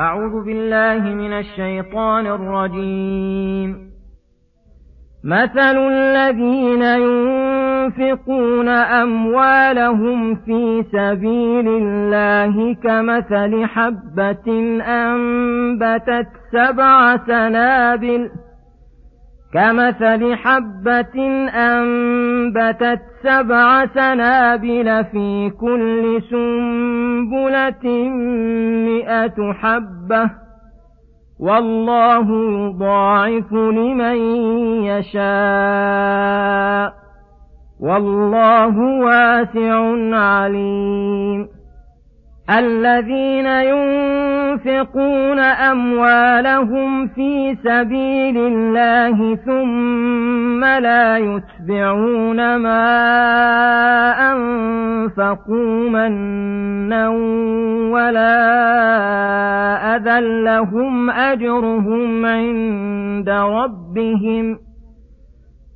أعوذ بالله من الشيطان الرجيم. مثل الذين ينفقون أموالهم في سبيل الله كمثل حبة أنبتت سبع سنابل كمثل حبة أنبتت سبع سنابل في كل سنبلة مئة حبة. والله يضاعف لمن يشاء. والله واسع عليم. الذين ينفقون أموالهم في سبيل الله ثم لا يتبعون ما أنفقوا منا ولا أذى لهم أجرهم عند ربهم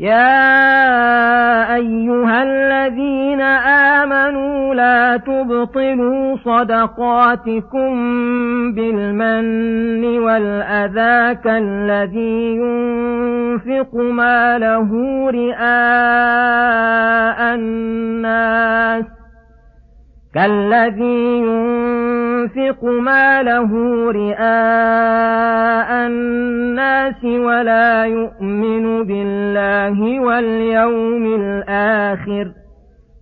يا أيها الذين آمنوا لا تبطلوا صدقاتكم بالمن والأذى كالذي ينفق ماله رئاء الناس كالذي ينفق ماله رئاء الناس ولا يؤمن بالله واليوم الآخر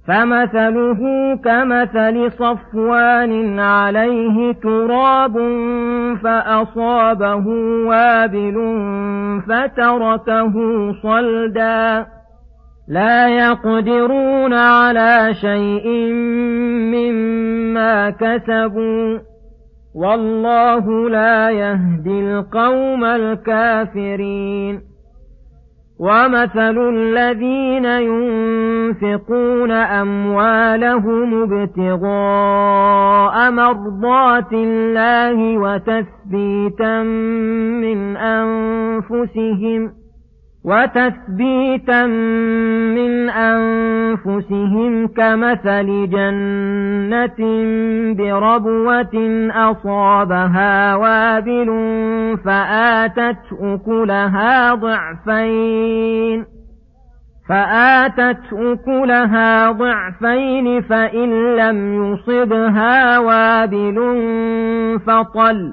فمثله كمثل صفوان عليه تراب فأصابه وابل فتركه صلدا لا يقدرون على شيء مما كسبوا. والله لا يهدي القوم الكافرين. ومثل الذين ينفقون أموالهم ابتغاء مرضات الله وتثبيتا من أنفسهم. وتثبيتا من أنفسهم كمثل جنة بربوة أصابها وابل فآتت أكلها ضعفين فآتت أكلها ضعفين فإن لم يصبها وابل فطل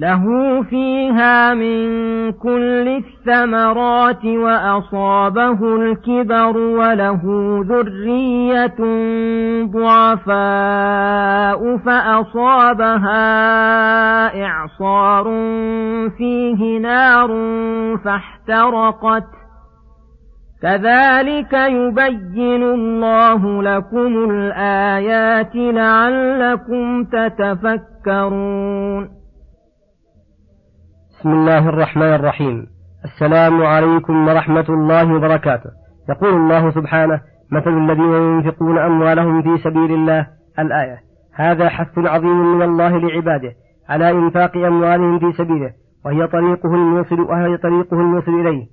له فيها من كل الثمرات وأصابه الكبر وله ذرية ضعفاء فأصابها إعصار فيه نار فاحترقت كذلك يبين الله لكم الآيات لعلكم تتفكرون بسم الله الرحمن الرحيم. السلام عليكم ورحمة الله وبركاته. يقول الله سبحانه مثل الذين ينفقون أموالهم في سبيل الله. الآية هذا حث عظيم من الله لعباده على إنفاق أموالهم في سبيله وهي طريقه الموصل وهي طريقه الموصل إليه.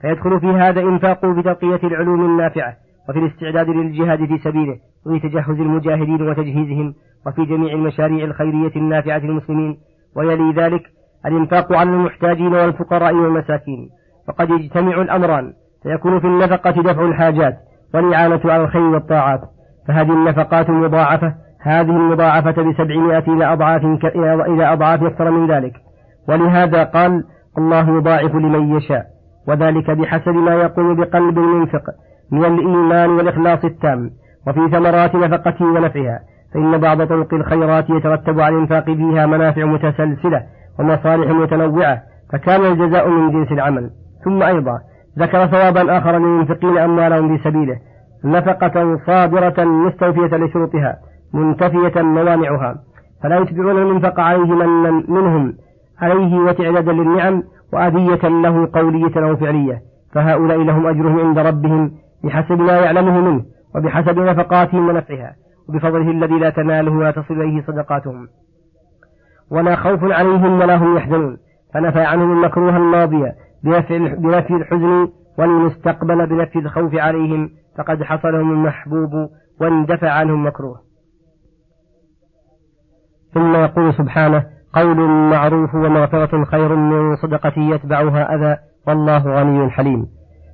فيدخل في هذا إنفاق بتقية العلوم النافعة وفي الاستعداد للجهاد في سبيله وفي تجهز المجاهدين وتجهيزهم وفي جميع المشاريع الخيرية النافعة للمسلمين. ويلي ذلك الإنفاق على المحتاجين والفقراء والمساكين. وقد يجتمع الأمران. فيكون في النفقة دفع الحاجات والإعانة على الخير والطاعات. فهذه النفقات المضاعفة هذه المضاعفة بسبعمائة إلى أضعاف إلى أضعاف أكثر من ذلك. ولهذا قال الله يضاعف لمن يشاء. وذلك بحسب ما يقوم بقلب المنفق من الإيمان والإخلاص التام. وفي ثمرات نفقته ونفعها. فإن بعض طرق الخيرات يترتب على الإنفاق فيها منافع متسلسلة. ومصالح متنوعة فكان الجزاء من جنس العمل. ثم أيضا ذكر ثوابا آخر للمنفقين أموالهم في سبيله نفقة صادرة مستوفية لشروطها منتفية موانعها. فلا يتبعون المنفق عليه من منهم عليه وتعدادا للنعم وأذية له قولية أو فعلية. فهؤلاء لهم أجرهم عند ربهم بحسب ما يعلمه منه وبحسب نفقاتهم ونفعها وبفضله الذي لا تناله ولا تصل إليه صدقاتهم. ولا خوف عليهم ولا هم يحزنون. فنفى عنهم المكروه الماضي بنفي الحزن والمستقبل بنفي الخوف عليهم. فقد حصلهم المحبوب واندفع عنهم مكروه. ثم يقول سبحانه قول معروف ومغفرة خير من صدقة يتبعها أذى والله غني حليم.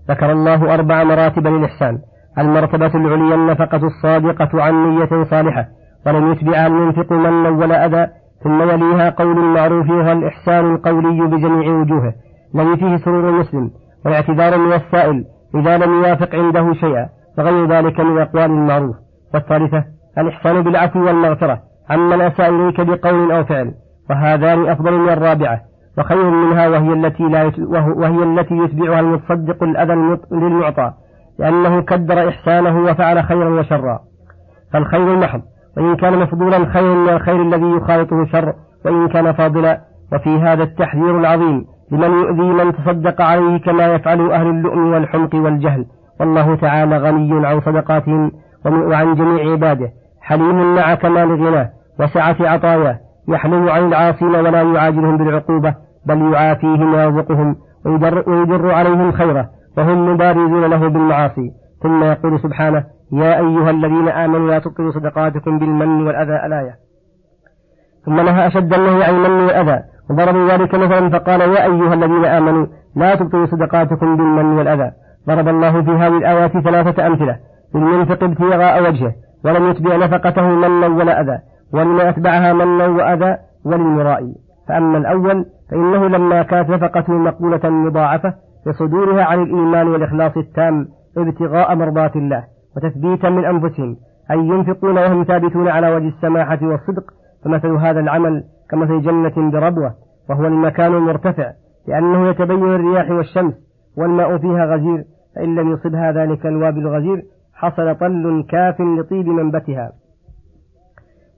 ذكر الله أربع مراتب للإحسان. المرتبة العليا النفقة الصادقة عن نية صالحة ولم يتبعها المنفق منا ولا أذى ثم يليها قول معروف وهو الإحسان القولي بجميع وجوهه الذي فيه سرور المسلم والاعتذار من السائل إذا لم يوافق عنده شيئا وغير ذلك من أقوال المعروف. والثالثة الإحسان بالعفو والمغفرة عمن أساء إليك بقول أو فعل وهذان أفضل من الرابعة وخير منها وهي التي لا وهي التي يتبعها المتصدق الأذى للمعطى لأنه كدر إحسانه وفعل خيرا وشرا. فالخير المحض. وإن كان مفضولا خير من الخير الذي يخالطه شر وإن كان فاضلا وفي هذا التحذير العظيم لمن يؤذي من تصدق عليه كما يفعل أهل اللؤم والحمق والجهل. والله تعالى غني عن صدقاتهم وعن جميع عباده. حليم مع كمال غناه. وسعة عطاياه. يحلم عن العاصين ولا يعاجلهم بالعقوبة بل يعافيهم ويرزقهم. ويدر, ويدر عليهم خيره. وهم مبارزون له بالمعاصي. ثم يقول سبحانه يا أيها الذين آمنوا لا تبطلوا صدقاتكم بالمن والأذى الآية. ثم نهى أشد النهي عن المن والأذى. وضربوا ذلك مثلا فقال يا أيها الذين آمنوا لا تبطلوا صدقاتكم بالمن والأذى. ضرب الله في هذه الآيات ثلاثة أمثلة. للمنفق ابتغاء وجهه ولم يتبع نفقته منا ولا أذى. ولما أتبعها منا وأذى وللمرائي فأما الأول فإنه لما كانت نفقته مقبولة مضاعفة بصدورها عن الإيمان والإخلاص التام ابتغاء مرضات الله. وتثبيتا من أنفسهم أي ينفقون وهم ثابتون على وجه السماحة والصدق فمثل هذا العمل كمثل جنة بربوة وهو المكان المرتفع لأنه يتبين الرياح والشمس والماء فيها غزير فإن لم يصبها ذلك الوابل الغزير حصل طل كاف لطيب منبتها.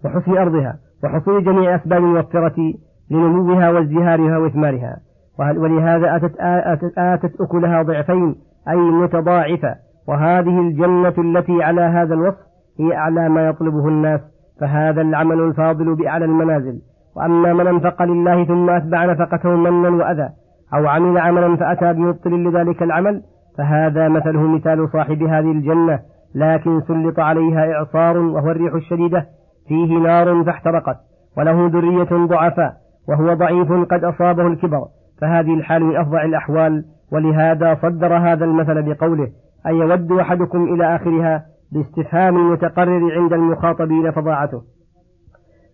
وحسن أرضها وحصول جميع أسباب الموفرة لنموها وازدهارها وإثمارها. ولهذا أتت, آتت, آتت أكلها ضعفين أي متضاعفة. وهذه الجنة التي على هذا الوصف هي أعلى ما يطلبه الناس فهذا العمل الفاضل بأعلى المنازل. وأما من أنفق لله ثم أتبع نفقته منا وأذى أو عمل عملا فأتى بمبطل لذلك العمل فهذا مثله مثال صاحب هذه الجنة. لكن سلط عليها إعصار وهو الريح الشديدة فيه نار فاحترقت وله ذرية ضعفاء وهو ضعيف قد أصابه الكبر. فهذه الحال من أفظع الأحوال ولهذا صدر هذا المثل بقوله أن يود أحدكم إلى آخرها باستفهام المتقرر عند المخاطبين فضاعته.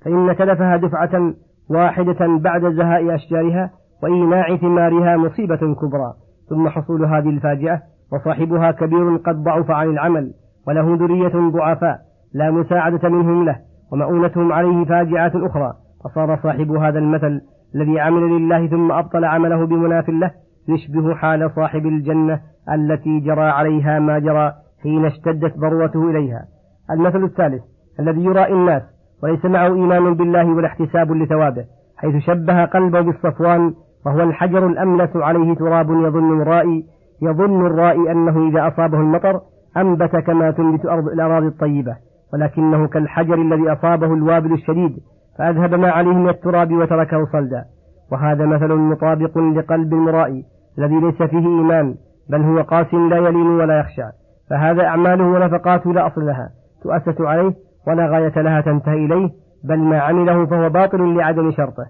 فإن تلفها دفعة واحدة بعد زهاء أشجارها وإيناع ثمارها مصيبة كبرى ثم حصول هذه الفاجعة وصاحبها كبير قد ضعف عن العمل وله ذرية ضعفاء لا مساعدة منهم له ومؤونتهم عليه فاجعة أخرى فصار صاحب هذا المثل الذي عمل لله ثم أبطل عمله بمناف له يشبه حال صاحب الجنة التي جرى عليها ما جرى حين اشتدت ضرورته إليها. المثل الثالث الذي يرائي الناس وليس معه إيمان بالله ولا احتساب لثوابه حيث شبه قلبه بالصفوان وهو الحجر الأملس عليه تراب يظن الرائي يظن الرائي أنه إذا أصابه المطر أنبت كما تنبت أرض الأراضي الطيبة ولكنه كالحجر الذي أصابه الوابل الشديد فأذهب ما عليه من التراب وتركه صلدا. وهذا مثل مطابق لقلب المرائي الذي ليس فيه إيمان بل هو قاس لا يلين ولا يخشى. فهذا أعماله ونفقاته لا أصل لها تؤسس عليه ولا غاية لها تنتهي إليه بل ما عمله فهو باطل لعدم شرطه.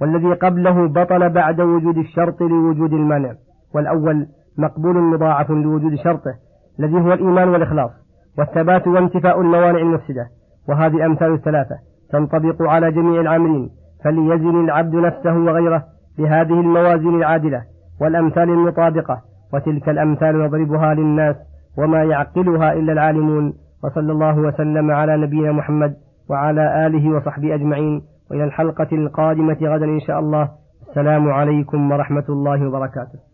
والذي قبله بطل بعد وجود الشرط لوجود المانع. والأول مقبول مضاعف لوجود شرطه الذي هو الإيمان والإخلاص. والثبات وانتفاء الموانع المفسدة. وهذه أمثال الثلاثة تنطبق على جميع العاملين. فليزن العبد نفسه وغيره بهذه الموازين العادلة. والأمثال المطابقة وتلك الأمثال نضربها للناس وما يعقلها إلا العالمون وصلى الله وسلم على نبينا محمد وعلى آله وصحبه أجمعين وإلى الحلقة القادمة غدا إن شاء الله. السلام عليكم ورحمة الله وبركاته.